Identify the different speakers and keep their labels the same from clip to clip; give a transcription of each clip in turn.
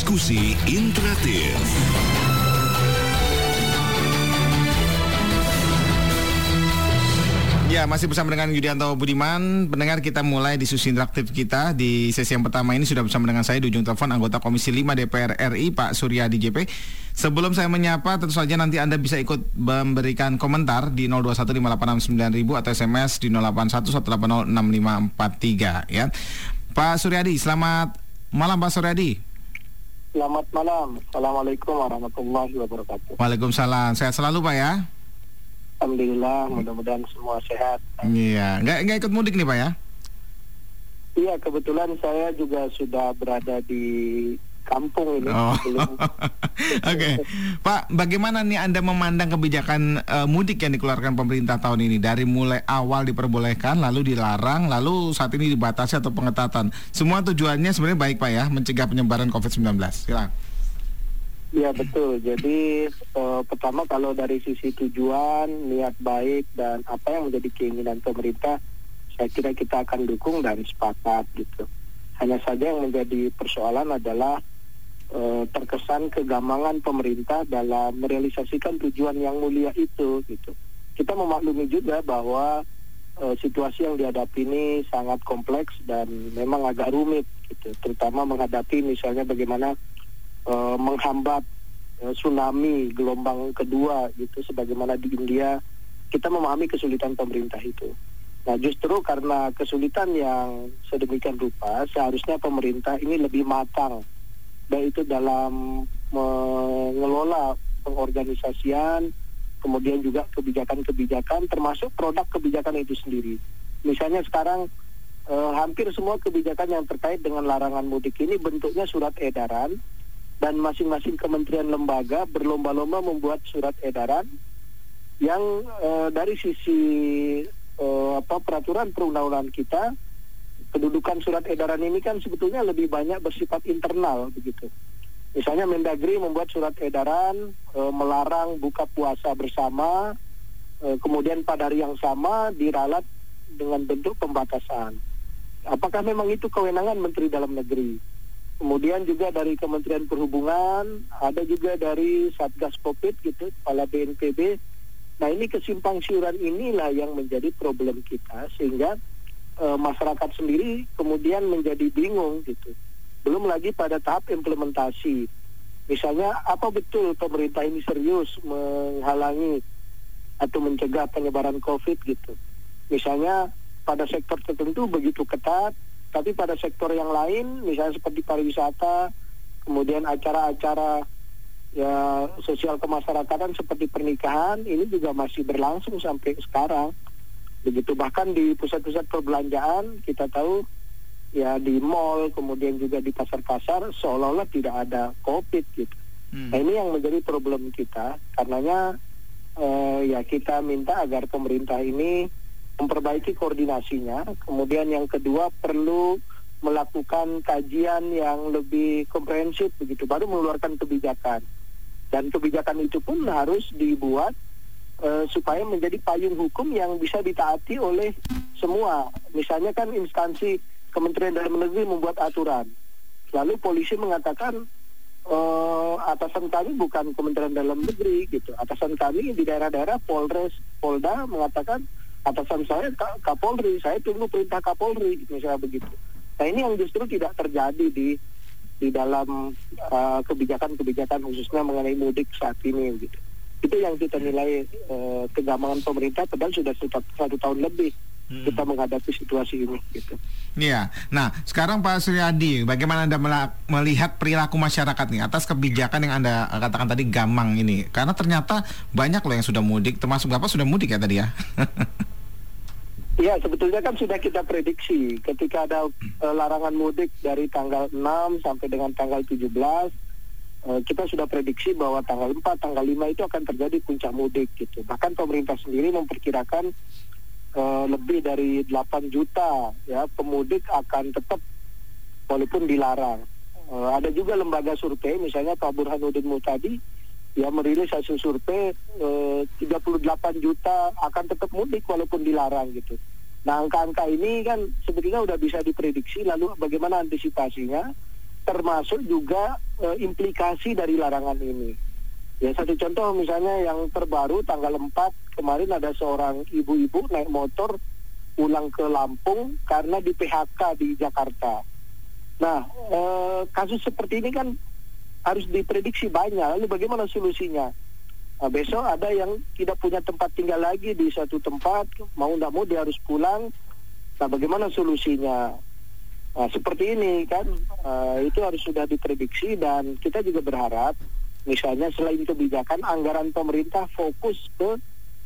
Speaker 1: Diskusi interaktif.
Speaker 2: Ya, masih bersama dengan Yudianto Budiman. Pendengar kita mulai diskusi interaktif kita di sesi yang pertama ini sudah bersama dengan saya di ujung telepon anggota Komisi 5 DPR RI Pak Surya DJP. Sebelum saya menyapa, tentu saja nanti Anda bisa ikut memberikan komentar di 0215869000 atau SMS di 0811806543 ya. Pak Suryadi, selamat malam Pak Suryadi.
Speaker 3: Selamat malam. Assalamualaikum warahmatullahi wabarakatuh.
Speaker 2: Waalaikumsalam. Sehat selalu Pak ya.
Speaker 3: Alhamdulillah, mudah-mudahan semua sehat.
Speaker 2: Iya, nggak nggak ikut mudik nih Pak ya?
Speaker 3: Iya, kebetulan saya juga sudah berada di kampung ini.
Speaker 2: Oh. Oke, Pak, bagaimana nih Anda memandang kebijakan eh, mudik yang dikeluarkan pemerintah tahun ini? Dari mulai awal diperbolehkan, lalu dilarang, lalu saat ini dibatasi atau pengetatan. Semua tujuannya sebenarnya baik Pak ya, mencegah penyebaran COVID-19. Silakan.
Speaker 3: Iya betul. Jadi eh, pertama kalau dari sisi tujuan, niat baik dan apa yang menjadi keinginan pemerintah, saya kira kita akan dukung dan sepakat gitu. Hanya saja yang menjadi persoalan adalah eh, terkesan kegamangan pemerintah dalam merealisasikan tujuan yang mulia itu gitu. Kita memaklumi juga bahwa eh, situasi yang dihadapi ini sangat kompleks dan memang agak rumit gitu, terutama menghadapi misalnya bagaimana eh, menghambat tsunami gelombang kedua gitu sebagaimana di India kita memahami kesulitan pemerintah itu. Nah justru karena kesulitan yang sedemikian rupa seharusnya pemerintah ini lebih matang baik itu dalam mengelola pengorganisasian kemudian juga kebijakan-kebijakan termasuk produk kebijakan itu sendiri. Misalnya sekarang eh, hampir semua kebijakan yang terkait dengan larangan mudik ini bentuknya surat edaran dan masing-masing kementerian lembaga berlomba-lomba membuat surat edaran yang eh, dari sisi eh, apa peraturan perundang-undangan kita kedudukan surat edaran ini kan sebetulnya lebih banyak bersifat internal begitu. Misalnya Mendagri membuat surat edaran eh, melarang buka puasa bersama, eh, kemudian pada hari yang sama diralat dengan bentuk pembatasan. Apakah memang itu kewenangan Menteri Dalam Negeri? Kemudian juga dari Kementerian Perhubungan, ada juga dari Satgas Covid gitu, Kepala BNPB. Nah ini kesimpang siuran inilah yang menjadi problem kita sehingga eh, masyarakat sendiri kemudian menjadi bingung gitu. Belum lagi pada tahap implementasi. Misalnya apa betul pemerintah ini serius menghalangi atau mencegah penyebaran COVID gitu. Misalnya pada sektor tertentu begitu ketat, tapi pada sektor yang lain, misalnya seperti pariwisata, kemudian acara-acara ya sosial kemasyarakatan seperti pernikahan, ini juga masih berlangsung sampai sekarang. Begitu bahkan di pusat-pusat perbelanjaan kita tahu ya di mall, kemudian juga di pasar-pasar seolah-olah tidak ada COVID gitu.
Speaker 2: Hmm.
Speaker 3: Nah ini yang menjadi problem kita, karenanya eh, ya kita minta agar pemerintah ini memperbaiki koordinasinya. Kemudian yang kedua perlu melakukan kajian yang lebih komprehensif begitu, baru mengeluarkan kebijakan. Dan kebijakan itu pun harus dibuat eh, supaya menjadi payung hukum yang bisa ditaati oleh semua. Misalnya kan instansi Kementerian Dalam Negeri membuat aturan, lalu polisi mengatakan eh, atasan kami bukan Kementerian Dalam Negeri gitu. Atasan kami di daerah-daerah Polres, Polda mengatakan atasan saya Ka- Kapolri, saya tunggu perintah Kapolri misalnya begitu. Nah ini yang justru tidak terjadi di di dalam eh, kebijakan-kebijakan khususnya mengenai mudik saat ini gitu. Itu yang kita nilai eh, kegamangan pemerintah padahal sudah satu, satu tahun lebih
Speaker 2: Hmm.
Speaker 3: kita menghadapi situasi ini gitu.
Speaker 2: Iya. Nah, sekarang Pak Suryadi, bagaimana Anda melihat perilaku masyarakat nih atas kebijakan yang Anda katakan tadi gamang ini? Karena ternyata banyak loh yang sudah mudik, termasuk Bapak sudah mudik ya tadi ya?
Speaker 3: Ya sebetulnya kan sudah kita prediksi ketika ada eh, larangan mudik dari tanggal 6 sampai dengan tanggal 17 eh, kita sudah prediksi bahwa tanggal 4, tanggal 5 itu akan terjadi puncak mudik gitu. Bahkan pemerintah sendiri memperkirakan eh, lebih dari 8 juta ya pemudik akan tetap walaupun dilarang. Eh, ada juga lembaga survei misalnya Pak Burhanuddin Mutadi ya merilis hasil survei eh, 38 juta akan tetap mudik walaupun dilarang gitu. Nah angka-angka ini kan sebetulnya udah bisa diprediksi lalu bagaimana antisipasinya termasuk juga uh, implikasi dari larangan ini. Ya satu contoh misalnya yang terbaru tanggal 4 kemarin ada seorang ibu-ibu naik motor pulang ke Lampung karena di PHK di Jakarta. Nah, eh, kasus seperti ini kan harus diprediksi banyak. Lalu bagaimana solusinya? Nah, besok ada yang tidak punya tempat tinggal lagi di satu tempat, mau tidak mau dia harus pulang. Nah, bagaimana solusinya? Nah, seperti ini kan, uh, itu harus sudah diprediksi dan kita juga berharap, misalnya selain kebijakan, anggaran pemerintah fokus ke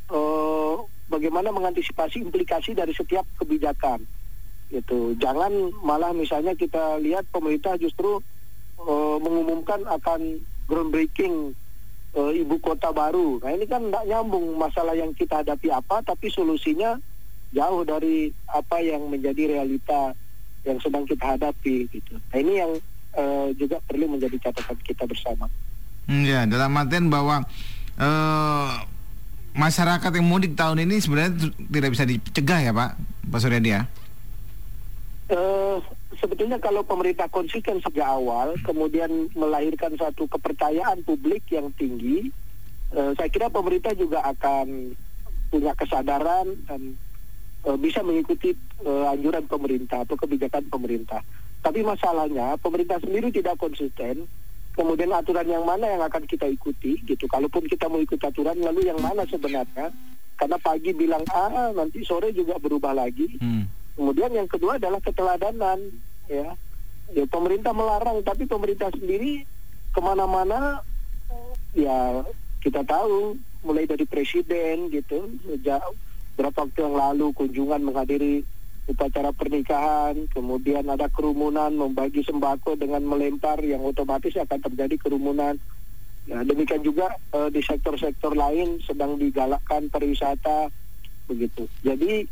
Speaker 3: uh, bagaimana mengantisipasi implikasi dari setiap kebijakan. Itu jangan malah misalnya kita lihat pemerintah justru uh, mengumumkan akan groundbreaking uh, ibu kota baru. Nah ini kan tidak nyambung masalah yang kita hadapi apa, tapi solusinya jauh dari apa yang menjadi realita yang sedang kita hadapi gitu. Nah ini yang uh, juga perlu menjadi catatan kita bersama.
Speaker 2: Hmm, ya, dalam artian bahwa uh, masyarakat yang mudik tahun ini sebenarnya tidak bisa dicegah ya Pak, Pak Suryadi ya?
Speaker 3: Uh, sebetulnya kalau pemerintah konsisten sejak awal, kemudian melahirkan satu kepercayaan publik yang tinggi, uh, saya kira pemerintah juga akan punya kesadaran dan uh, bisa mengikuti uh, anjuran pemerintah atau kebijakan pemerintah. Tapi masalahnya pemerintah sendiri tidak konsisten. Kemudian aturan yang mana yang akan kita ikuti gitu. Kalaupun kita mau ikut aturan lalu yang mana sebenarnya? Karena pagi bilang A, nanti sore juga berubah lagi. Hmm. Kemudian yang kedua adalah keteladanan ya. Ya pemerintah melarang tapi pemerintah sendiri ke mana-mana ya kita tahu mulai dari presiden gitu sejak Berapa waktu yang lalu kunjungan menghadiri upacara pernikahan, kemudian ada kerumunan membagi sembako dengan melempar yang otomatis akan terjadi kerumunan. Ya, demikian juga uh, di sektor-sektor lain sedang digalakkan pariwisata begitu. Jadi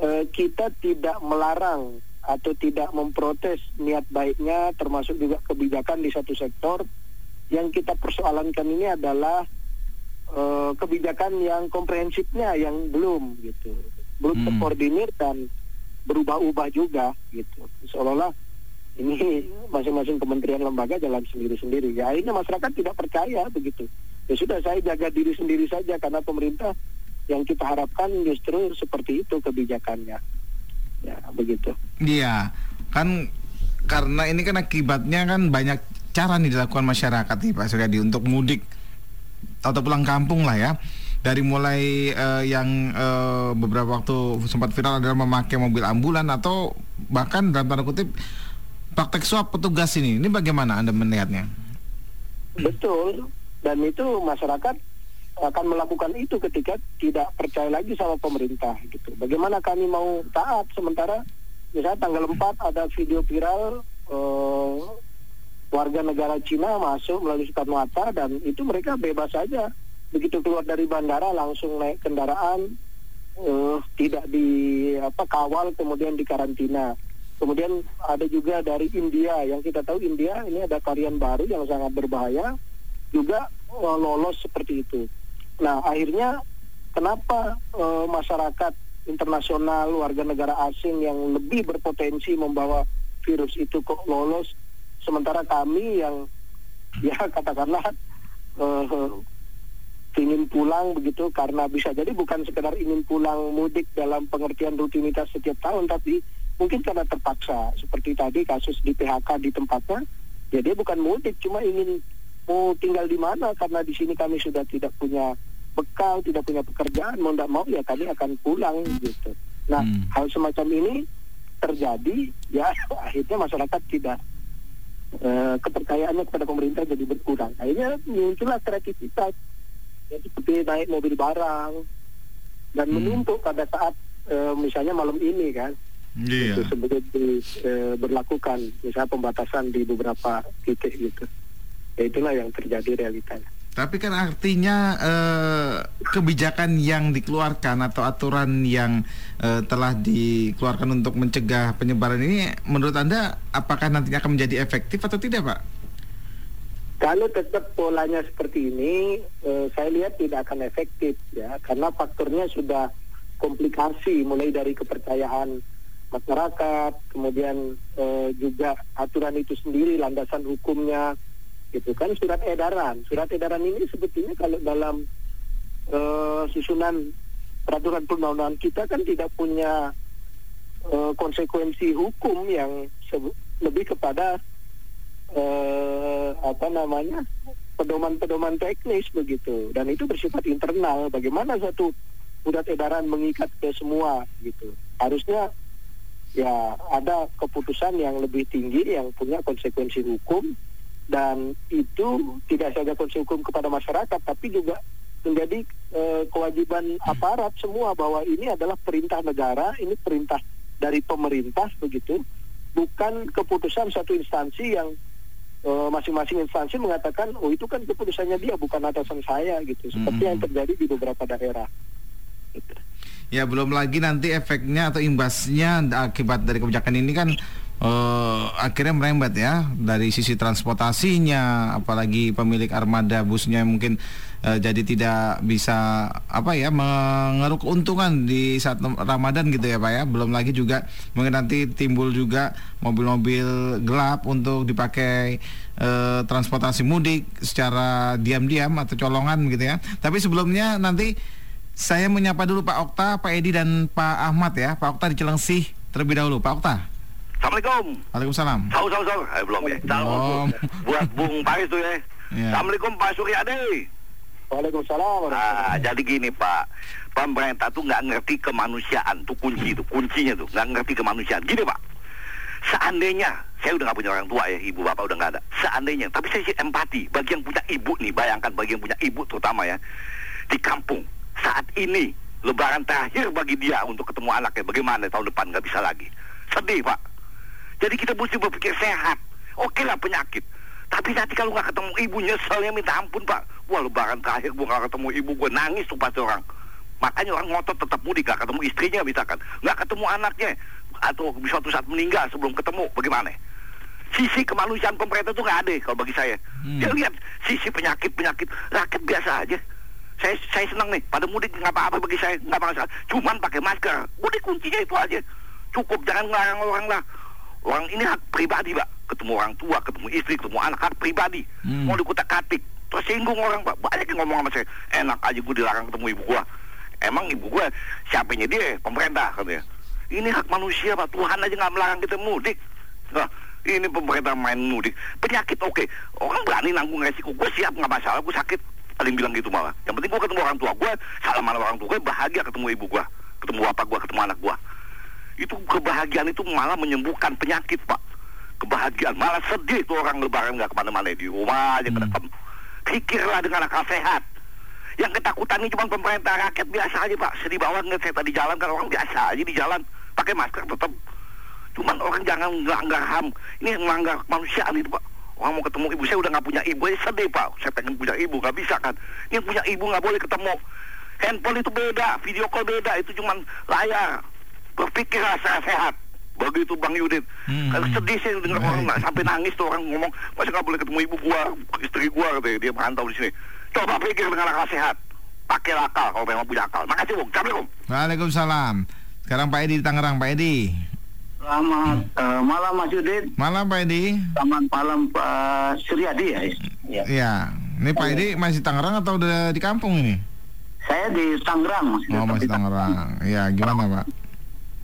Speaker 3: uh, kita tidak melarang atau tidak memprotes niat baiknya termasuk juga kebijakan di satu sektor. Yang kita persoalankan ini adalah uh, kebijakan yang komprehensifnya yang belum gitu. Belum hmm. terkoordinir dan berubah-ubah juga gitu. Seolah-olah ini masing-masing kementerian lembaga jalan sendiri-sendiri. Ya akhirnya masyarakat tidak percaya begitu. Ya sudah saya jaga diri sendiri saja karena pemerintah yang kita harapkan justru seperti itu kebijakannya. Ya begitu.
Speaker 2: Iya kan karena ini kan akibatnya kan banyak cara nih dilakukan masyarakat nih Pak Suryadi untuk mudik atau pulang kampung lah ya dari mulai uh, yang uh, beberapa waktu sempat viral adalah memakai mobil ambulan atau bahkan dalam tanda kutip praktek suap petugas ini. Ini bagaimana Anda melihatnya?
Speaker 3: Betul. Dan itu masyarakat akan melakukan itu ketika tidak percaya lagi sama pemerintah gitu. Bagaimana kami mau taat sementara misalnya tanggal 4 ada video viral uh, warga negara Cina masuk melalui Soekarno Hatta dan itu mereka bebas saja. Begitu keluar dari bandara langsung naik kendaraan uh, tidak di apa kawal kemudian dikarantina. Kemudian ada juga dari India. Yang kita tahu India ini ada varian baru yang sangat berbahaya juga uh, lolos seperti itu. Nah akhirnya kenapa uh, masyarakat internasional warga negara asing yang lebih berpotensi membawa virus itu kok lolos sementara kami yang ya katakanlah uh, ingin pulang begitu karena bisa jadi bukan sekedar ingin pulang mudik dalam pengertian rutinitas setiap tahun tapi mungkin karena terpaksa seperti tadi kasus di PHK di tempatnya ya dia bukan mudik cuma ingin mau tinggal di mana karena di sini kami sudah tidak punya bekal tidak punya pekerjaan mau tidak mau ya kami akan pulang gitu nah hmm. hal semacam ini terjadi ya akhirnya masyarakat tidak Eh, kepercayaannya kepada pemerintah jadi berkurang. Akhirnya muncullah kreativitas, ya, seperti naik mobil barang dan hmm. menumpuk pada saat uh, misalnya malam ini kan. Yeah. Itu sebelum diberlakukan uh, misalnya pembatasan di beberapa titik gitu. Ya itulah yang terjadi realitanya.
Speaker 2: Tapi kan artinya eh, kebijakan yang dikeluarkan atau aturan yang eh, telah dikeluarkan untuk mencegah penyebaran ini, menurut anda apakah nantinya akan menjadi efektif atau tidak, Pak?
Speaker 3: Kalau tetap polanya seperti ini, eh, saya lihat tidak akan efektif ya, karena faktornya sudah komplikasi mulai dari kepercayaan masyarakat, kemudian eh, juga aturan itu sendiri, landasan hukumnya, gitu kan surat edaran. Surat edaran ini sebetulnya kalau dalam eh, susunan peraturan perundang-undangan kita kan tidak punya eh, konsekuensi hukum yang lebih kepada eh, apa namanya pedoman-pedoman teknis begitu. Dan itu bersifat internal. Bagaimana satu surat edaran mengikat ke semua gitu. Harusnya ya ada keputusan yang lebih tinggi yang punya konsekuensi hukum dan itu tidak saja konsekuensi hukum kepada masyarakat tapi juga menjadi eh, kewajiban aparat semua bahwa ini adalah perintah negara ini perintah dari pemerintah begitu bukan keputusan satu instansi yang eh, masing-masing instansi mengatakan oh itu kan keputusannya dia bukan atasan saya gitu seperti
Speaker 2: Hmm.
Speaker 3: yang terjadi di beberapa daerah Gitu.
Speaker 2: Ya belum lagi nanti efeknya atau imbasnya akibat dari kebijakan ini kan eh, akhirnya merembet ya dari sisi transportasinya, apalagi pemilik armada busnya mungkin eh, jadi tidak bisa apa ya mengeruk keuntungan di saat Ramadan gitu ya Pak ya. Belum lagi juga mungkin nanti timbul juga mobil-mobil gelap untuk dipakai eh, transportasi mudik secara diam-diam atau colongan gitu ya. Tapi sebelumnya nanti saya menyapa dulu Pak Okta, Pak Edi dan Pak Ahmad ya. Pak Okta di Cilengsi terlebih dahulu. Pak Okta.
Speaker 4: Assalamualaikum.
Speaker 2: Waalaikumsalam.
Speaker 4: Sahur, sahur, sahur. Eh, belum ya. Salam
Speaker 2: Belum.
Speaker 4: buat Bung Paris tuh ya.
Speaker 2: Ya.
Speaker 4: Assalamualaikum Pak Suryadi.
Speaker 3: Waalaikumsalam
Speaker 4: Ah, jadi gini Pak, pemerintah tuh nggak ngerti kemanusiaan tuh kunci itu, kuncinya tuh nggak ngerti kemanusiaan. Gini Pak, seandainya saya udah nggak punya orang tua ya, ibu bapak udah nggak ada. Seandainya, tapi saya sih empati bagi yang punya ibu nih, bayangkan bagi yang punya ibu terutama ya di kampung saat ini Lebaran terakhir bagi dia untuk ketemu anaknya. Bagaimana tahun depan nggak bisa lagi? Sedih Pak. Jadi kita mesti berpikir sehat. Oke lah penyakit. Tapi nanti kalau nggak ketemu ibu nyeselnya minta ampun pak. Wah lebaran terakhir gue nggak ketemu ibu gue nangis tuh pasti orang. Makanya orang ngotot tetap mudik nggak ketemu istrinya misalkan. Nggak ketemu anaknya. Atau suatu saat meninggal sebelum ketemu. Bagaimana? Sisi kemanusiaan pemerintah tuh nggak ada kalau bagi saya.
Speaker 2: Hmm.
Speaker 4: Dia lihat sisi penyakit-penyakit rakyat biasa aja. Saya saya senang nih pada mudik nggak apa-apa bagi saya nggak masalah. Cuman pakai masker. Udah kuncinya itu aja. Cukup jangan ngelarang orang lah. Orang ini hak pribadi pak. Ketemu orang tua, ketemu istri, ketemu anak hak pribadi.
Speaker 2: Hmm.
Speaker 4: Mau dikutak katik. Tersinggung orang pak. Banyak yang ngomong sama saya. Enak aja gue dilarang ketemu ibu gua. Emang ibu gua siapanya dia pemerintah katanya. Ini hak manusia pak. Tuhan aja nggak melarang kita mudik. Nah, ini pemerintah main mudik. Penyakit oke. Orang berani nanggung resiko. Gue siap nggak masalah. Gue sakit. Paling bilang gitu malah. Yang penting gue ketemu orang tua gue. Salaman orang tua gue bahagia ketemu ibu gue. Ketemu bapak gue, ketemu anak gue. Itu kebahagiaan itu malah menyembuhkan penyakit pak. Kebahagiaan. Malah sedih tuh orang lebaran nggak ke mana-mana. Di rumah aja
Speaker 2: Hmm.
Speaker 4: Pikirlah dengan akal sehat. Yang ketakutan ini cuma pemerintah rakyat biasa aja pak. Sedih bawah ngeliat saya tadi jalan kan orang biasa aja di jalan. Pakai masker tetap. Cuman orang jangan melanggar HAM. Ini melanggar kemanusiaan itu pak. Orang mau ketemu ibu saya udah nggak punya ibu aja sedih pak. Saya pengen punya ibu nggak bisa kan. Ini yang punya ibu nggak boleh ketemu. Handphone itu beda, video call beda. Itu cuman layar. Secara sehat. Begitu Bang Yudit.
Speaker 2: Hmm.
Speaker 4: Kalau sedih sih dengar orang nggak sampai nangis tuh orang ngomong masa nggak boleh ketemu ibu gua, istri gua katanya dia merantau di sini. Coba pikir dengan akal sehat. Pakai akal kalau memang punya akal. Makasih Bung. Assalamualaikum.
Speaker 2: Waalaikumsalam. Sekarang Pak Edi di Tangerang, Pak Edi.
Speaker 5: Selamat eh, malam Mas Yudit,
Speaker 2: Malam Pak Edi.
Speaker 5: selamat malam Pak Suryadi ya. ya.
Speaker 2: Ya, ini Pak Edi masih Tangerang atau udah di kampung ini?
Speaker 5: Saya di Tangerang Mas.
Speaker 2: Oh masih
Speaker 5: di
Speaker 2: Tangerang. Ya gimana Pak?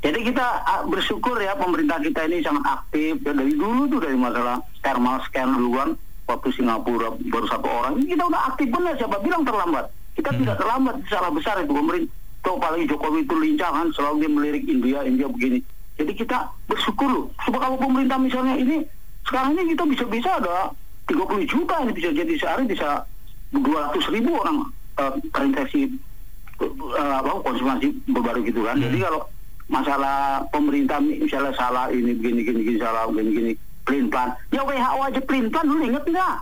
Speaker 5: Jadi kita ah, bersyukur ya pemerintah kita ini sangat aktif. Ya, dari dulu tuh dari masalah thermal scan duluan waktu Singapura baru satu orang ini kita udah aktif benar siapa bilang terlambat? Kita tidak terlambat salah besar itu pemerintah. Tuh apalagi Jokowi itu lincah kan selalu dia melirik India India begini. Jadi kita bersyukur loh. Coba kalau pemerintah misalnya ini sekarang ini kita bisa bisa ada 30 juta ini bisa jadi sehari bisa 200 ribu orang eh, terinfeksi eh, apa konsumsi baru gitu kan. Jadi kalau masalah pemerintah misalnya salah ini begini gini gini salah begini gini plan. Ya WHO aja plan plan dulu inget nggak?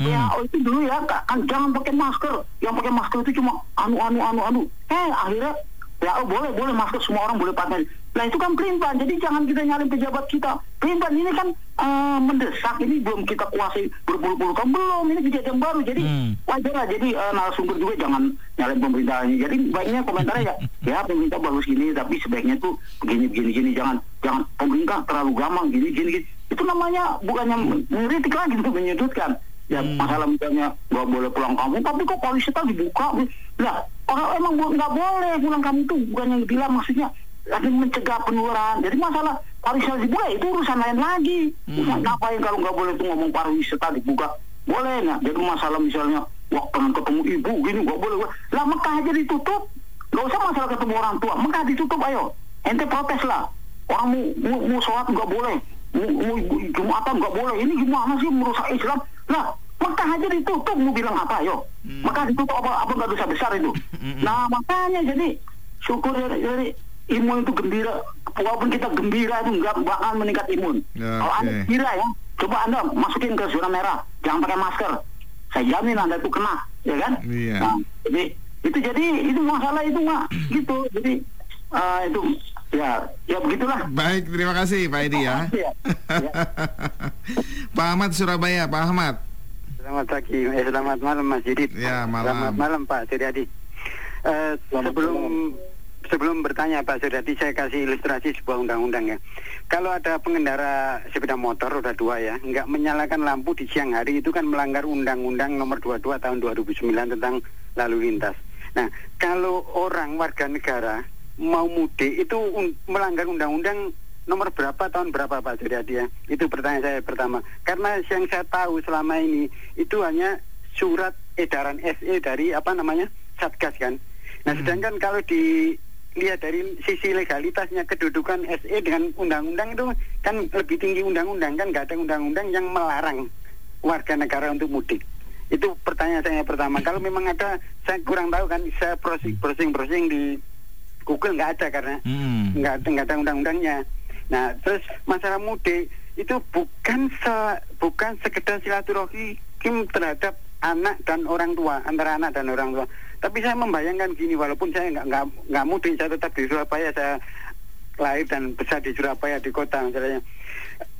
Speaker 2: Hmm.
Speaker 5: WHO itu dulu ya ka- kan jangan pakai masker. Yang pakai masker itu cuma anu anu anu anu. Eh akhirnya WHO boleh boleh masker semua orang boleh pakai. Nah itu kan pelimpan, jadi jangan kita nyalin pejabat kita. Pelimpan ini kan uh, mendesak, ini belum kita kuasai berpuluh-puluh tahun, belum, ini kejadian baru. Jadi
Speaker 2: Hmm.
Speaker 5: wajar lah, jadi uh, narasumber juga jangan nyalin pemerintahnya. Jadi baiknya komentarnya ya, ya pemerintah bagus gini, tapi sebaiknya tuh begini, begini, gini. Jangan, jangan pemerintah terlalu gampang, gini, gini, gini. Itu namanya bukannya mengkritik lagi untuk menyudutkan. Ya masalah misalnya nggak boleh pulang kampung, tapi kok pariwisata dibuka? Lah, orang emang nggak boleh pulang kampung tuh, bukan yang bilang maksudnya lagi mencegah penularan. Jadi masalah pariwisata dibuka itu urusan lain lagi. Urusan ngapain kalau nggak boleh tuh ngomong pariwisata dibuka? Boleh nggak? Jadi masalah misalnya, wah pengen ketemu ibu gini nggak boleh. Lah Mekah aja ditutup. Nggak usah masalah ketemu orang tua. Mekah ditutup ayo. Ente protes lah. Orang mau, mau, mau sholat nggak boleh. Mau, mau Jumatan nggak boleh. Ini gimana sih merusak Islam? Lah Mekah aja ditutup mau bilang apa ayo? Mekah ditutup apa apa nggak dosa besar itu? Nah makanya jadi syukur dari, dari imun itu gembira. Walaupun kita gembira itu nggak bakal meningkat imun.
Speaker 2: Ya,
Speaker 5: Kalau anda gembira ya, coba anda masukin ke zona merah, jangan pakai masker. Saya jamin anda itu kena, ya kan?
Speaker 2: Iya.
Speaker 5: Nah, jadi itu jadi itu masalah itu mak gitu. Jadi eh, itu ya ya begitulah.
Speaker 2: Baik, terima kasih Pak Edi ya.
Speaker 5: Iya. Ya.
Speaker 2: Pak Ahmad Surabaya, Pak Ahmad.
Speaker 6: Selamat pagi, eh, selamat malam Mas Didit.
Speaker 2: Ya, malam.
Speaker 6: Selamat malam Pak Suryadi. Eh,
Speaker 3: Selamat
Speaker 6: sebelum
Speaker 3: malam.
Speaker 6: Sebelum bertanya Pak Suryadi, saya kasih ilustrasi sebuah undang-undang ya. Kalau ada pengendara sepeda motor roda dua ya, nggak menyalakan lampu di siang hari itu kan melanggar Undang-Undang Nomor 22 Tahun 2009 tentang lalu lintas. Nah, kalau orang warga negara mau mudik itu un- melanggar Undang-Undang nomor berapa tahun berapa Pak Suryadi ya? Itu pertanyaan saya pertama. Karena yang saya tahu selama ini itu hanya surat edaran SE dari apa namanya Satgas kan. Nah, sedangkan kalau dilihat dari sisi legalitasnya kedudukan SE dengan undang-undang itu kan lebih tinggi undang-undang kan nggak ada undang-undang yang melarang warga negara untuk mudik. Itu pertanyaan saya pertama. Kalau memang ada, saya kurang tahu kan. Saya browsing browsing, browsing di Google nggak ada karena
Speaker 2: Hmm.
Speaker 6: nggak ada nggak ada undang-undangnya. Nah, terus masalah mudik itu bukan se, bukan sekedar silaturahmi terhadap anak dan orang tua antara anak dan orang tua. Tapi saya membayangkan gini, walaupun saya nggak nggak nggak mudik, saya tetap di Surabaya, saya lahir dan besar di Surabaya di kota misalnya.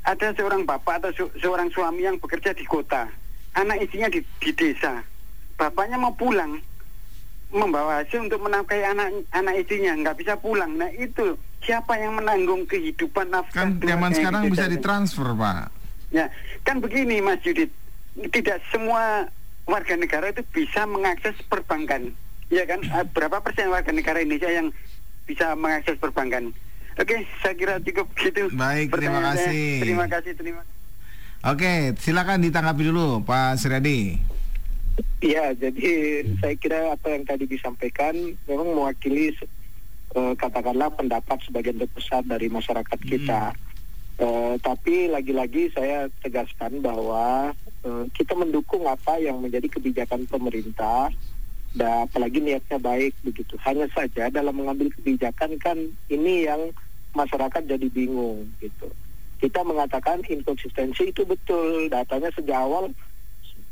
Speaker 6: Ada seorang bapak atau se- seorang suami yang bekerja di kota, anak istrinya di, di desa, bapaknya mau pulang, membawa hasil untuk menafkahi anak anak istrinya nggak bisa pulang nah itu siapa yang menanggung kehidupan nafkah
Speaker 2: Kan zaman sekarang bisa ditransfer, Pak.
Speaker 6: ya kan begini Mas Yudit tidak semua warga negara itu bisa mengakses perbankan ya kan Eh, berapa persen warga negara Indonesia yang bisa mengakses perbankan oke saya kira cukup gitu
Speaker 2: Baik, terima
Speaker 6: Pertanyaan saya.
Speaker 2: kasih.
Speaker 6: terima kasih terima kasih
Speaker 2: Oke, silakan ditanggapi dulu Pak Suryadi.
Speaker 3: Ya, jadi saya kira apa yang tadi disampaikan memang mewakili eh, katakanlah pendapat sebagian besar dari masyarakat kita. Eh, tapi lagi-lagi saya tegaskan bahwa eh, kita mendukung apa yang menjadi kebijakan pemerintah dan apalagi niatnya baik begitu. Hanya saja dalam mengambil kebijakan kan ini yang masyarakat jadi bingung gitu. Kita mengatakan inkonsistensi itu betul, datanya sejak awal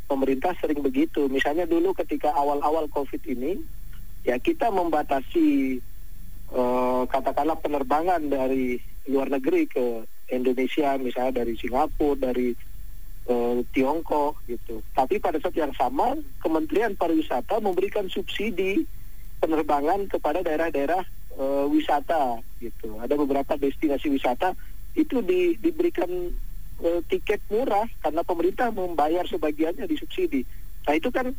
Speaker 3: pemerintah sering begitu. Misalnya dulu ketika awal-awal COVID ini, ya kita membatasi eh, katakanlah penerbangan dari luar negeri ke Indonesia, misalnya dari Singapura, dari eh, Tiongkok gitu. Tapi pada saat yang sama, Kementerian Pariwisata memberikan subsidi penerbangan kepada daerah-daerah eh, wisata gitu. Ada beberapa destinasi wisata itu di, diberikan eh, tiket murah karena pemerintah membayar sebagiannya disubsidi. Nah itu kan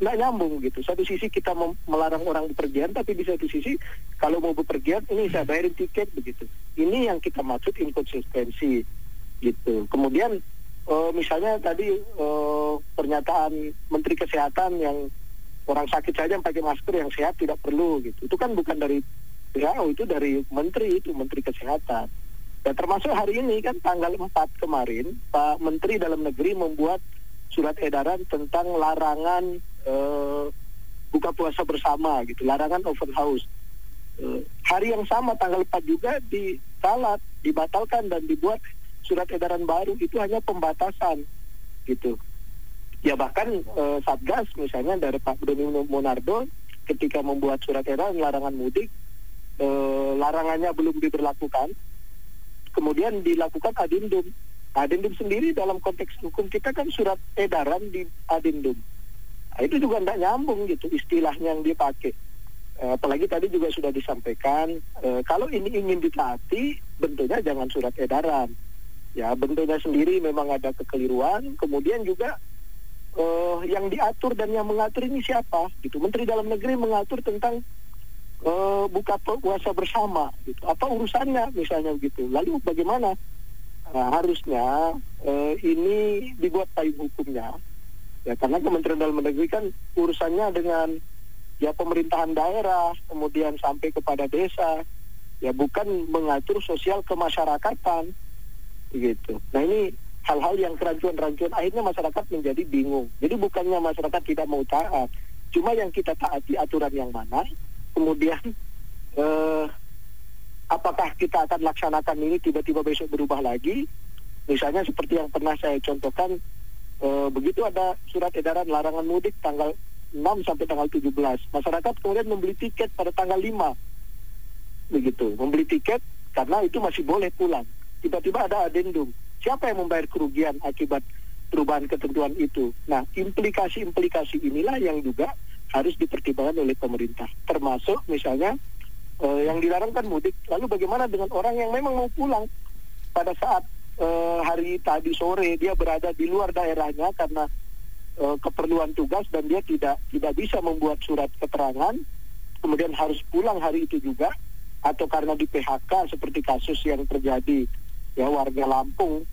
Speaker 3: nggak nyambung gitu. Satu sisi kita melarang orang bepergian, tapi di satu sisi kalau mau bepergian ini saya bayarin tiket begitu. Ini yang kita maksud inkonsistensi gitu. Kemudian eh, misalnya tadi eh, pernyataan Menteri Kesehatan yang orang sakit saja yang pakai masker yang sehat tidak perlu gitu. Itu kan bukan dari WHO itu dari menteri itu menteri kesehatan. Dan termasuk hari ini kan tanggal 4 kemarin Pak Menteri Dalam Negeri membuat surat edaran tentang larangan eh, buka puasa bersama gitu, larangan open house. Hari yang sama tanggal 4 juga ditalat, dibatalkan dan dibuat surat edaran baru itu hanya pembatasan gitu. Ya bahkan eh, Satgas misalnya dari Pak Doni Monardo ketika membuat surat edaran larangan mudik eh, larangannya belum diberlakukan, kemudian dilakukan adendum. Adendum sendiri dalam konteks hukum kita kan surat edaran di adendum. Nah, itu juga tidak nyambung gitu istilahnya yang dipakai. Eh, apalagi tadi juga sudah disampaikan eh, kalau ini ingin ditaati bentuknya jangan surat edaran. Ya bentuknya sendiri memang ada kekeliruan. Kemudian juga eh, yang diatur dan yang mengatur ini siapa? Gitu. Menteri Dalam Negeri mengatur tentang eh, buka puasa bersama. Gitu. Apa urusannya misalnya begitu? Lalu bagaimana? Nah, harusnya eh, ini dibuat payung hukumnya ya karena Kementerian Dalam Negeri kan urusannya dengan ya pemerintahan daerah kemudian sampai kepada desa ya bukan mengatur sosial kemasyarakatan begitu nah ini hal-hal yang kerancuan-rancuan akhirnya masyarakat menjadi bingung. Jadi bukannya masyarakat tidak mau taat cuma yang kita taati aturan yang mana kemudian eh, apakah kita akan laksanakan ini tiba-tiba besok berubah lagi? Misalnya seperti yang pernah saya contohkan eh, begitu ada surat edaran larangan mudik tanggal 6 sampai tanggal 17 masyarakat kemudian membeli tiket pada tanggal 5 begitu membeli tiket karena itu masih boleh pulang tiba-tiba ada adendum siapa yang membayar kerugian akibat perubahan ketentuan itu? Nah implikasi-implikasi inilah yang juga harus dipertimbangkan oleh pemerintah. Termasuk misalnya eh, yang dilarang kan mudik. Lalu bagaimana dengan orang yang memang mau pulang? Pada saat eh, hari tadi sore dia berada di luar daerahnya karena eh, keperluan tugas dan dia tidak tidak bisa membuat surat keterangan, kemudian harus pulang hari itu juga atau karena di PHK seperti kasus yang terjadi ya warga Lampung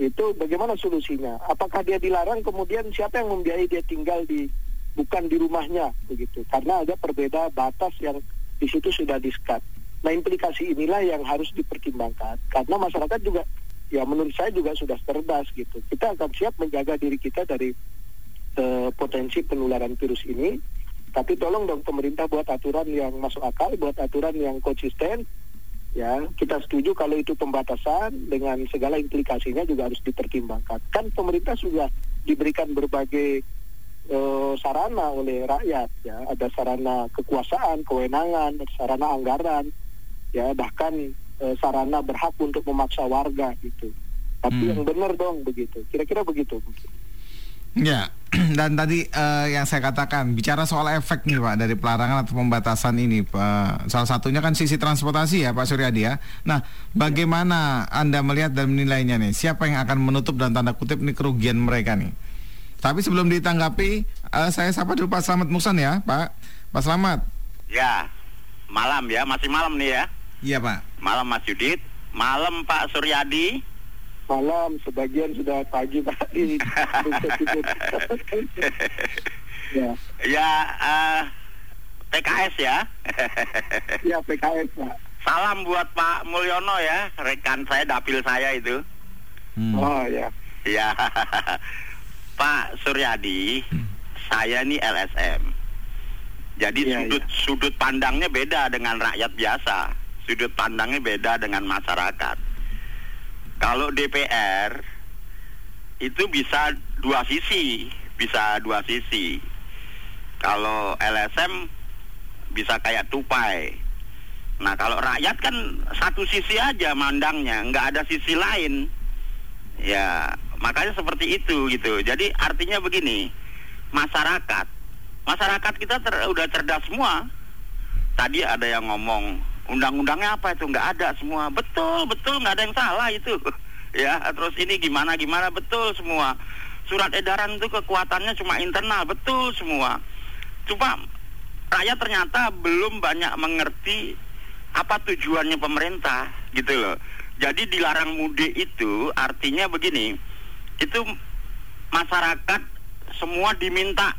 Speaker 3: itu bagaimana solusinya? Apakah dia dilarang kemudian siapa yang membiayai dia tinggal di bukan di rumahnya begitu? Karena ada perbeda batas yang di situ sudah diskat. Nah implikasi inilah yang harus dipertimbangkan karena masyarakat juga ya menurut saya juga sudah cerdas gitu. Kita akan siap menjaga diri kita dari eh, potensi penularan virus ini. Tapi tolong dong pemerintah buat aturan yang masuk akal, buat aturan yang konsisten. Ya, kita setuju kalau itu pembatasan dengan segala implikasinya juga harus dipertimbangkan. Kan pemerintah sudah diberikan berbagai eh, sarana oleh rakyat ya. Ada sarana kekuasaan kewenangan sarana anggaran ya. Bahkan eh, sarana berhak untuk memaksa warga gitu. Tapi
Speaker 2: Hmm.
Speaker 3: yang benar dong begitu. Kira-kira begitu
Speaker 2: Ya, dan tadi eh, yang saya katakan bicara soal efek nih Pak dari pelarangan atau pembatasan ini, Pak. Salah satunya kan sisi transportasi ya Pak Suryadi ya. Nah, bagaimana Anda melihat dan menilainya nih? Siapa yang akan menutup dan tanda kutip nih kerugian mereka nih? Tapi sebelum ditanggapi, eh, saya sapa dulu Pak Slamet Muksan ya, Pak. Pak Slamet.
Speaker 7: Ya, malam ya, masih malam nih ya.
Speaker 2: Iya Pak.
Speaker 7: Malam Mas Yudit, malam Pak Suryadi.
Speaker 3: Malam sebagian sudah pagi pak di Indonesia Timur. ya
Speaker 7: ya, eh, PKS ya.
Speaker 3: ya PKS pak
Speaker 7: Salam buat Pak Mulyono ya, rekan saya, dapil saya itu.
Speaker 2: Hmm.
Speaker 3: oh ya
Speaker 7: Ya, Pak Suryadi, saya ini LSM. Jadi
Speaker 3: Iya,
Speaker 7: sudut sudut pandangnya beda dengan rakyat biasa. Sudut pandangnya beda dengan masyarakat. Kalau DPR itu bisa dua sisi, bisa dua sisi. Kalau LSM bisa kayak tupai. Nah kalau rakyat kan satu sisi aja mandangnya, nggak ada sisi lain. Ya, makanya seperti itu gitu. Jadi artinya begini, masyarakat, masyarakat kita ter- udah cerdas semua. Tadi ada yang ngomong undang-undangnya apa itu nggak ada semua. Betul, betul nggak ada yang salah itu. ya, terus ini gimana gimana betul semua. Surat edaran itu kekuatannya cuma internal, betul semua. Cuma rakyat ternyata belum banyak mengerti apa tujuannya pemerintah gitu loh. Jadi dilarang mudik itu artinya begini, itu masyarakat semua diminta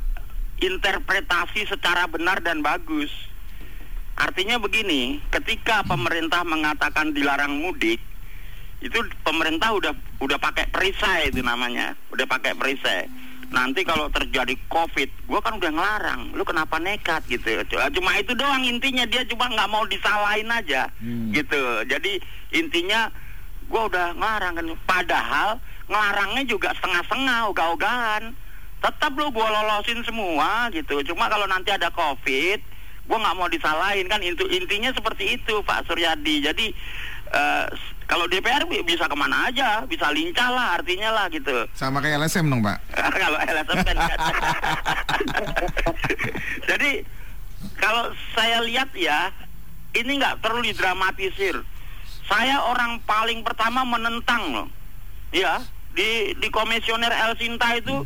Speaker 7: interpretasi secara benar dan bagus. Artinya begini, ketika pemerintah mengatakan dilarang mudik, itu pemerintah udah udah pakai perisai itu namanya, udah pakai perisai. Nanti kalau terjadi COVID, gua kan udah ngelarang, lu kenapa nekat gitu? Cuma itu doang intinya dia cuma nggak mau disalahin aja,
Speaker 2: Hmm.
Speaker 7: gitu. Jadi intinya gua udah ngelarang kan, padahal ngelarangnya juga setengah-setengah, ogah-ogahan. Tetap lu gua lolosin semua gitu. Cuma kalau nanti ada COVID, gue nggak mau disalahin kan? Itu intinya seperti itu Pak Suryadi. Jadi s- kalau DPR bi- bisa ke mana aja. Bisa lincah lah artinya lah gitu.
Speaker 2: Sama kayak LSM dong, Pak.
Speaker 7: kalau LSM kan jadi kalau saya lihat ya ini nggak perlu didramatisir. Saya orang paling pertama menentang loh. Ya di di komisioner El Sinta itu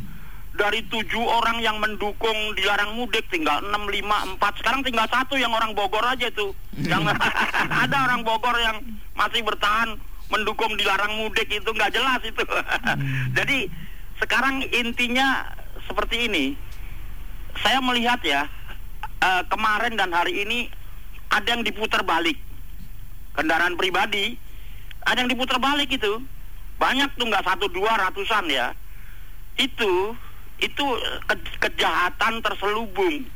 Speaker 7: dari tujuh orang yang mendukung dilarang mudik tinggal enam lima empat. Sekarang tinggal satu yang orang Bogor aja tuh yang ada orang Bogor yang masih bertahan mendukung dilarang mudik itu nggak jelas itu. Jadi sekarang intinya seperti ini. Saya melihat ya eh, kemarin dan hari ini ada yang diputar balik. Kendaraan pribadi ada yang diputar balik itu. Banyak tuh nggak satu dua ratusan ya. Itu itu ke- kejahatan terselubung.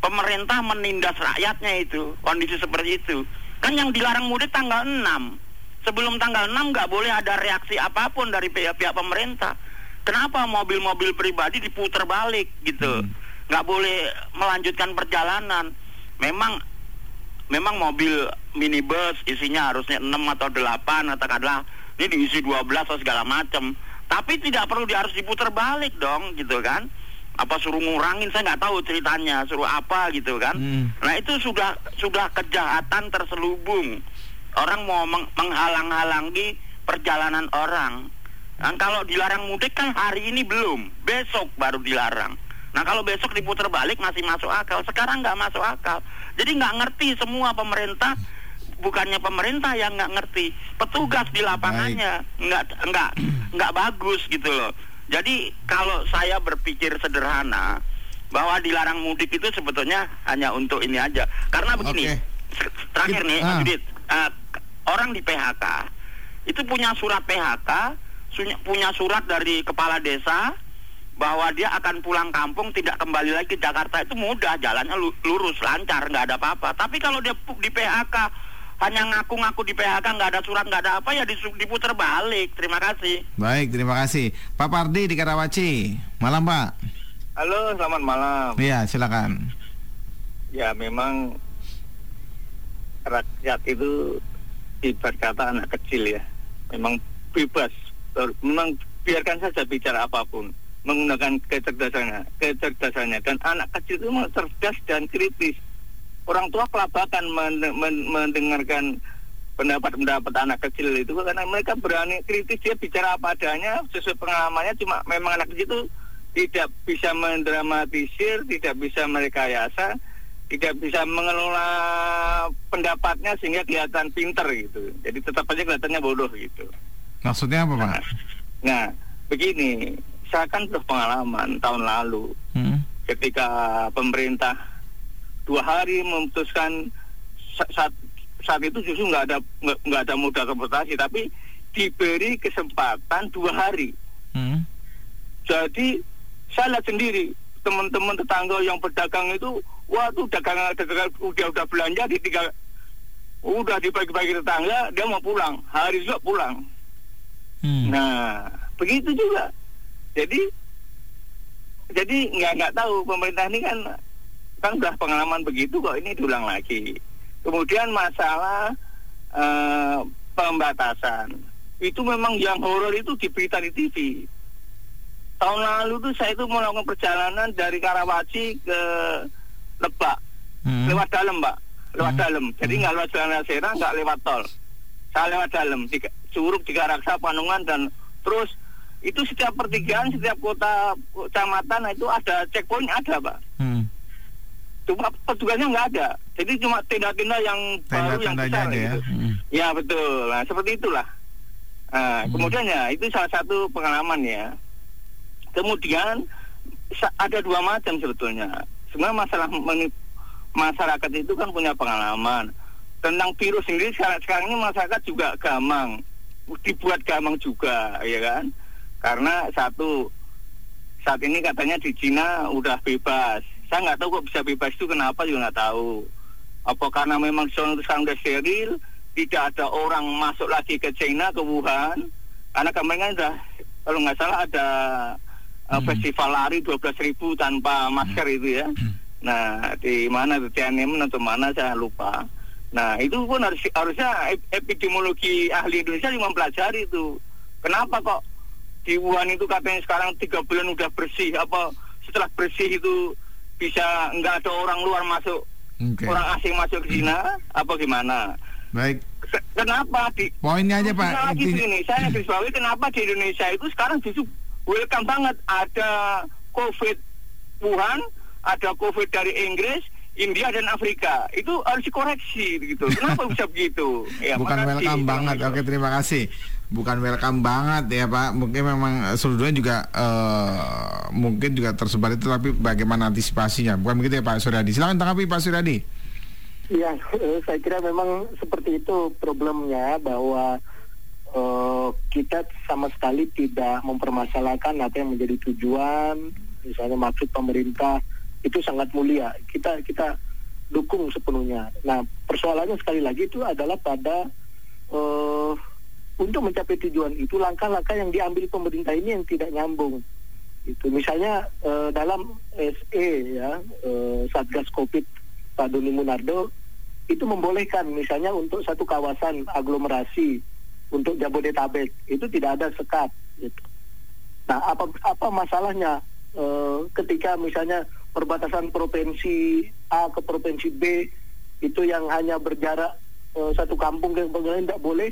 Speaker 7: Pemerintah menindas rakyatnya itu kondisi seperti itu. Kan yang dilarang mudik tanggal 6 sebelum tanggal 6 nggak boleh ada reaksi apa pun dari pihak-pihak pemerintah. Kenapa mobil-mobil pribadi diputar balik gitu? Nggak boleh melanjutkan perjalanan. Memang memang mobil minibus isinya harusnya 6 atau 8 katakanlah. Ini diisi 12 atau segala macam tapi tidak perlu di, harus diputar balik dong gitu kan apa suruh ngurangin saya nggak tahu ceritanya suruh apa gitu kan
Speaker 2: Hmm.
Speaker 7: nah itu sudah sudah kejahatan terselubung orang mau meng- menghalang-halangi perjalanan orang Nah, kalau dilarang mudik kan hari ini belum, besok baru dilarang. Nah kalau besok diputar balik masih masuk akal, sekarang nggak masuk akal. Jadi nggak ngerti semua pemerintah, bukannya pemerintah yang nggak ngerti, petugas di lapangannya nggak nggak nggak bagus gitu loh. Jadi kalau saya berpikir sederhana bahwa dilarang mudik itu sebetulnya hanya untuk ini aja, karena begini. Se- Terakhir nih,
Speaker 2: Ah.
Speaker 7: Mas Judit, eh, orang di PHK itu punya surat PHK, punya surat dari kepala desa bahwa dia akan pulang kampung tidak kembali lagi ke Jakarta itu mudah jalannya lu- lurus lancar nggak ada apa-apa tapi kalau dia di PHK hanya ngaku-ngaku di PHK nggak ada surat nggak ada apa ya diputar balik terima kasih
Speaker 2: Baik, terima kasih. Pak Pardi di Karawaci. Malam, Pak.
Speaker 8: Halo, selamat malam.
Speaker 2: Iya, silakan.
Speaker 8: Ya memang rakyat itu ibarat kata anak kecil ya. Memang bebas. Memang biarkan saja bicara apa pun menggunakan kecerdasannya, kecerdasannya dan anak kecil itu memang cerdas dan kritis. Orang tua kelabakan men- men- mendengarkan pendapat-pendapat anak kecil itu karena mereka berani kritis dia bicara apa adanya sesuai pengalamannya cuma memang anak kecil itu tidak bisa mendramatisir, tidak bisa merekayasa, tidak bisa mengelola pendapatnya sehingga kelihatan pinter gitu. Jadi tetap aja kelihatannya bodoh gitu.
Speaker 2: Maksudnya apa, Pak?
Speaker 8: Nah, begini, saya kan berpengalaman tahun lalu
Speaker 2: Hmm.
Speaker 8: ketika pemerintah dua hari memutuskan sa- saat saat itu justru nggak ada nggak ada moda transportasi tapi diberi kesempatan dua hari
Speaker 2: Hmm.
Speaker 8: jadi saya lihat sendiri teman-teman tetangga yang berdagang itu wah tuh dagang dagang udah udah belanja di tiga udah dibagi-bagi tetangga dia mau pulang hari juga pulang
Speaker 2: Hmm.
Speaker 8: Nah, begitu juga. Jadi, jadi nggak nggak tahu pemerintah ini kan kan udah pengalaman begitu kok ini diulang lagi. Kemudian masalah eh, pembatasan itu memang yang horor itu di berita di TV. Tahun lalu tuh saya itu melakukan perjalanan dari Karawaci ke Lebak
Speaker 2: Hmm.
Speaker 8: lewat dalam mbak lewat
Speaker 2: Hmm.
Speaker 8: dalam jadi nggak lewat jalan Nasera nggak lewat tol saya lewat dalam di Curug di Karaksa Panungan dan terus itu setiap pertigaan setiap kota kecamatan itu ada checkpoint ada pak
Speaker 2: Hmm.
Speaker 8: Cuma petugasnya nggak ada. Jadi cuma tenda-tenda yang baru yang besar
Speaker 2: aja ya.
Speaker 8: gitu.
Speaker 2: Hmm.
Speaker 8: ya betul. Nah seperti itulah. Nah,
Speaker 2: Hmm.
Speaker 8: kemudian ya itu salah satu pengalaman ya. Kemudian ada dua macam sebetulnya. Sebenarnya masalah masyarakat itu kan punya pengalaman. Tentang virus sendiri sekarang, sekarang ini masyarakat juga gamang. Dibuat gamang juga ya kan? Karena satu saat ini katanya di Cina udah bebas saya nggak tahu kok bisa bebas itu kenapa juga nggak tahu apa karena memang sana itu sekarang udah steril tidak ada orang masuk lagi ke China ke Wuhan karena kemarin kan udah kalau nggak salah ada uh,
Speaker 2: Hmm.
Speaker 8: festival lari 12.000 tanpa masker itu ya
Speaker 7: Nah, di mana di Tiananmen atau mana saya lupa. Nah, itu pun harus harusnya epidemiologi ahli Indonesia yang mempelajari itu. Kenapa kok di Wuhan itu katanya sekarang tiga bulan udah bersih apa setelah bersih itu bisa nggak ada orang luar masuk
Speaker 2: Oke.
Speaker 7: orang asing masuk ke Cina apa gimana
Speaker 2: Baik.
Speaker 7: Kenapa di
Speaker 2: Poinnya aja, Pak.
Speaker 7: Lagi
Speaker 2: Intinya-
Speaker 7: saya garis bawahi kenapa di Indonesia itu sekarang justru welcome banget ada COVID Wuhan, ada COVID dari Inggris, India dan Afrika. Itu harus dikoreksi gitu. Kenapa bisa begitu? Ya,
Speaker 2: Bukan
Speaker 7: makasih.
Speaker 2: welcome banget. Oke, terima kasih. Bukan welcome banget ya Pak. Mungkin memang eh, seluruh dunia juga eh, mungkin juga tersebar itu, tapi bagaimana antisipasinya? Bukan begitu ya Pak Suryadi? Silakan tanggapi Pak Suryadi.
Speaker 3: Ya, saya kira memang seperti itu problemnya bahwa eh, kita sama sekali tidak mempermasalahkan apa yang menjadi tujuan, misalnya maksud pemerintah itu sangat mulia. Kita kita dukung sepenuhnya. Nah, persoalannya sekali lagi itu adalah pada eh, untuk mencapai tujuan itu langkah-langkah yang diambil pemerintah ini yang tidak nyambung. Itu misalnya eh, dalam SE ya eh, Satgas Covid Pak Doni Munardo itu membolehkan misalnya untuk satu kawasan aglomerasi untuk Jabodetabek itu tidak ada sekat. Gitu. Nah apa apa masalahnya eh, ketika misalnya perbatasan provinsi A ke provinsi B itu yang hanya berjarak satu kampung ke kampung lain tidak boleh,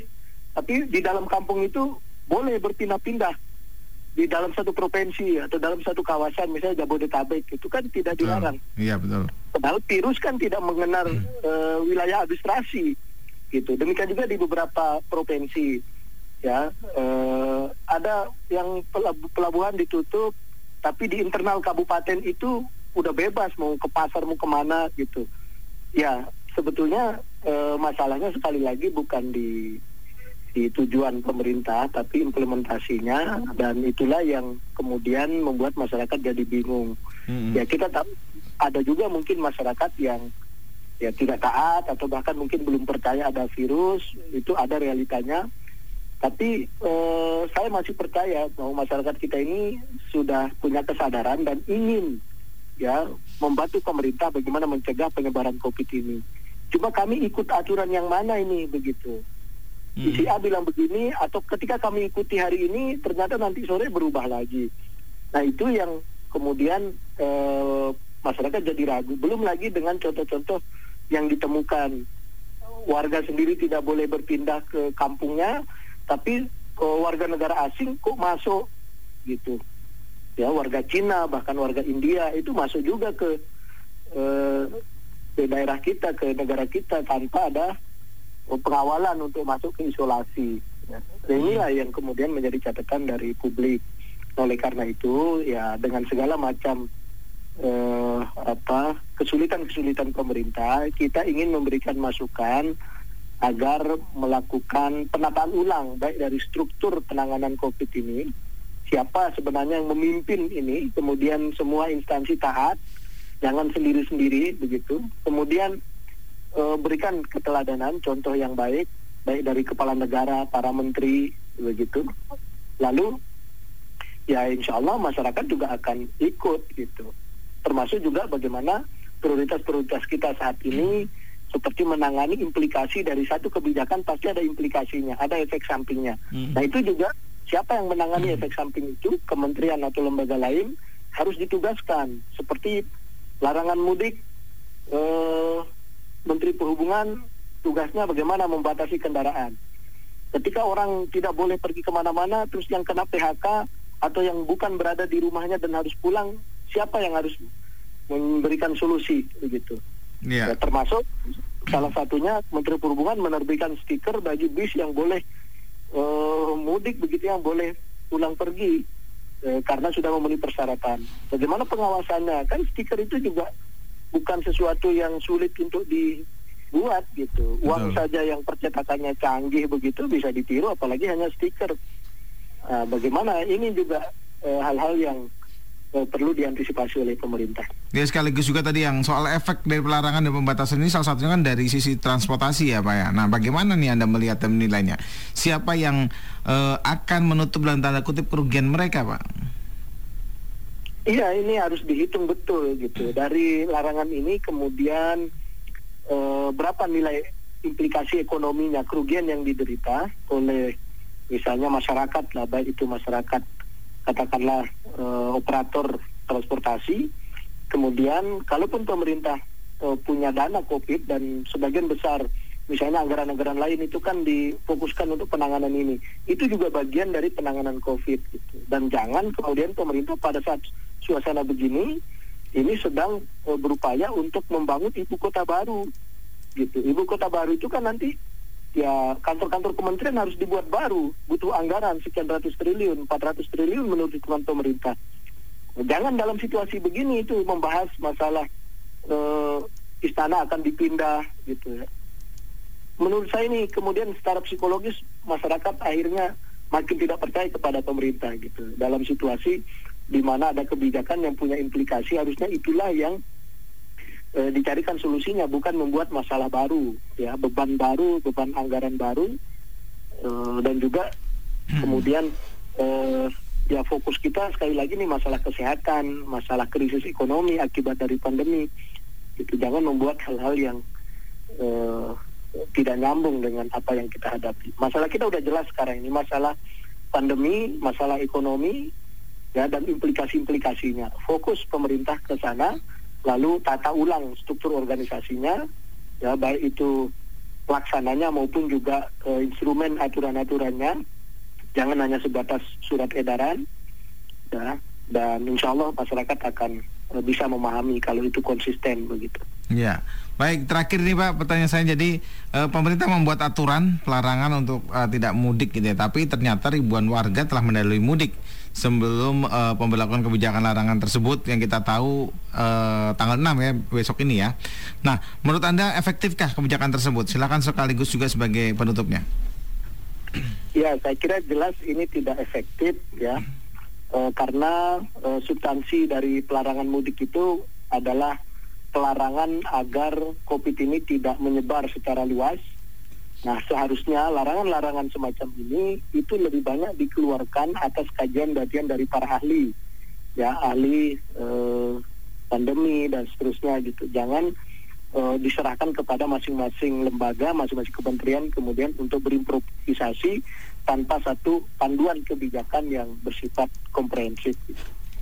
Speaker 3: tapi di dalam kampung itu boleh berpindah-pindah di dalam satu provinsi atau dalam satu kawasan misalnya Jabodetabek itu kan tidak dilarang.
Speaker 2: Iya betul.
Speaker 3: Padahal virus kan tidak mengenal eh, wilayah administrasi, gitu. Demikian juga di beberapa provinsi, ya eh, ada yang pelab- pelabuhan ditutup, tapi di internal kabupaten itu udah bebas mau ke pasar mau ke mana gitu. Ya sebetulnya eh, masalahnya sekali lagi bukan di di tujuan pemerintah, tapi implementasinya dan itulah yang kemudian membuat masyarakat jadi bingung.
Speaker 2: Mm-mm.
Speaker 3: Ya kita tahu ada juga mungkin masyarakat yang ya tidak taat atau bahkan mungkin belum percaya ada virus itu ada realitanya. Tapi eh, saya masih percaya bahwa masyarakat kita ini sudah punya kesadaran dan ingin ya membantu pemerintah bagaimana mencegah penyebaran COVID ini. Cuma kami ikut aturan yang mana ini begitu.
Speaker 2: Mm.
Speaker 3: Si A bilang begini atau ketika kami ikuti hari ini ternyata nanti sore berubah lagi. Nah itu yang kemudian eh, masyarakat jadi ragu. Belum lagi dengan contoh-contoh yang ditemukan warga sendiri tidak boleh berpindah ke kampungnya, tapi eh, warga negara asing kok masuk gitu. Ya warga Cina bahkan warga India itu masuk juga ke eh, ke daerah kita ke negara kita tanpa ada pengawalan untuk masuk ke isolasi. Ya. Dan inilah yang kemudian menjadi catatan dari publik. Oleh karena itu, ya dengan segala macam eh, apa kesulitan-kesulitan pemerintah, kita ingin memberikan masukan agar melakukan penataan ulang baik dari struktur penanganan COVID ini, siapa sebenarnya yang memimpin ini, kemudian semua instansi taat, jangan sendiri-sendiri begitu. Kemudian eh, berikan keteladanan, contoh yang baik, baik dari kepala negara, para menteri, begitu. Lalu, ya insya Allah masyarakat juga akan ikut gitu. Termasuk juga bagaimana prioritas-prioritas kita saat ini seperti menangani implikasi dari satu kebijakan pasti ada implikasinya, ada efek sampingnya.
Speaker 2: Hmm.
Speaker 3: Nah itu juga siapa yang menangani efek samping itu, kementerian atau lembaga lain harus ditugaskan. Seperti larangan mudik, eh, Menteri Perhubungan tugasnya bagaimana membatasi kendaraan. Ketika orang tidak boleh pergi ke mana-mana, terus yang kena PHK atau yang bukan berada di rumahnya dan harus pulang, siapa yang harus memberikan solusi begitu?
Speaker 2: Iya.
Speaker 3: Ya, termasuk salah satunya Menteri Perhubungan menerbitkan stiker bagi bis yang boleh eh, mudik begitu yang boleh pulang pergi eh, karena sudah memenuhi persyaratan. Bagaimana pengawasannya? Kan stiker itu juga bukan sesuatu yang sulit untuk dibuat gitu. Uang
Speaker 2: Betul.
Speaker 3: saja yang percetakannya canggih begitu bisa ditiru, apalagi hanya stiker. Nah, bagaimana ini juga eh, hal-hal yang eh, perlu diantisipasi oleh pemerintah.
Speaker 2: Ya sekaligus juga tadi yang soal efek dari pelarangan dan pembatasan ini salah satunya kan dari sisi transportasi ya Pak ya. Nah bagaimana nih Anda melihat dan menilainya? Siapa yang eh, akan menutup dalam tanda kutip kerugian mereka Pak?
Speaker 3: Iya, ini harus dihitung betul gitu. Dari larangan ini kemudian eh, berapa nilai implikasi ekonominya, kerugian yang diderita oleh misalnya masyarakat lah, baik itu masyarakat katakanlah eh, operator transportasi. Kemudian kalaupun pemerintah eh, punya dana COVID dan sebagian besar misalnya anggaran-anggaran lain itu kan difokuskan untuk penanganan ini. Itu juga bagian dari penanganan COVID gitu. Dan jangan kemudian pemerintah pada saat suasana begini ini sedang eh, berupaya untuk membangun ibu kota baru gitu. Ibu kota baru itu kan nanti ya kantor-kantor kementerian harus dibuat baru, butuh anggaran sekian ratus triliun, 400 triliun menurut hitungan pemerintah. Jangan dalam situasi begini itu membahas masalah eh, istana akan dipindah gitu ya menurut saya ini kemudian secara psikologis masyarakat akhirnya makin tidak percaya kepada pemerintah gitu. Dalam situasi di mana ada kebijakan yang punya implikasi harusnya itulah yang e, dicarikan solusinya bukan membuat masalah baru ya. Beban baru beban anggaran baru e, dan juga kemudian e, ya fokus kita sekali lagi nih masalah kesehatan masalah krisis ekonomi akibat dari pandemi. Itu jangan membuat hal-hal yang e, tidak nyambung dengan apa yang kita hadapi. Masalah kita udah jelas sekarang ini masalah pandemi, masalah ekonomi, ya dan implikasi-implikasinya. Fokus pemerintah ke sana, lalu tata ulang struktur organisasinya, ya baik itu pelaksananya maupun juga uh, instrumen aturan-aturannya. Jangan hanya sebatas surat edaran, ya dan insya Allah masyarakat akan uh, bisa memahami kalau itu konsisten begitu.
Speaker 2: Ya, baik terakhir nih Pak pertanyaan saya jadi e, pemerintah membuat aturan pelarangan untuk e, tidak mudik gitu ya, tapi ternyata ribuan warga telah mendalui mudik sebelum e, pemberlakuan kebijakan larangan tersebut yang kita tahu e, tanggal 6 ya besok ini ya. Nah, menurut Anda efektifkah kebijakan tersebut? Silakan sekaligus juga sebagai penutupnya.
Speaker 3: Ya, saya kira jelas ini tidak efektif ya. E, karena e, substansi dari pelarangan mudik itu adalah pelarangan agar COVID ini tidak menyebar secara luas. Nah, seharusnya larangan-larangan semacam ini itu lebih banyak dikeluarkan atas kajian bagian dari para ahli, ya ahli eh, pandemi dan seterusnya gitu. Jangan eh, diserahkan kepada masing-masing lembaga, masing-masing kementerian kemudian untuk berimprovisasi tanpa satu panduan kebijakan yang bersifat komprehensif.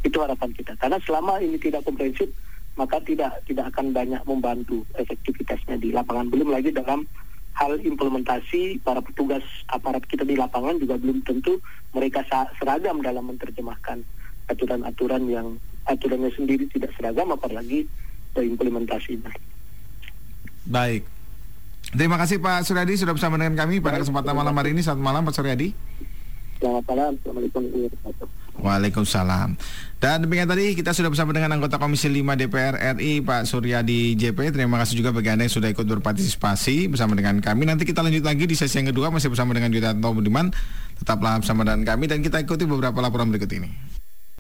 Speaker 3: Itu harapan kita. Karena selama ini tidak komprehensif, maka tidak tidak akan banyak membantu efektivitasnya di lapangan. Belum lagi dalam hal implementasi para petugas aparat kita di lapangan juga belum tentu mereka seragam dalam menerjemahkan aturan-aturan yang aturannya sendiri tidak seragam apalagi implementasinya.
Speaker 2: Baik. Terima kasih Pak Suryadi sudah bersama dengan kami pada kesempatan malam hari ini. Selamat malam Pak Suryadi.
Speaker 3: Selamat malam. Assalamualaikum warahmatullahi wabarakatuh.
Speaker 2: Waalaikumsalam. Dan demikian tadi kita sudah bersama dengan anggota Komisi 5 DPR RI Pak Suryadi JP. Terima kasih juga bagi Anda yang sudah ikut berpartisipasi bersama dengan kami. Nanti kita lanjut lagi di sesi yang kedua masih bersama dengan Yudanto Budiman. Tetaplah bersama dengan kami dan kita ikuti beberapa laporan berikut ini.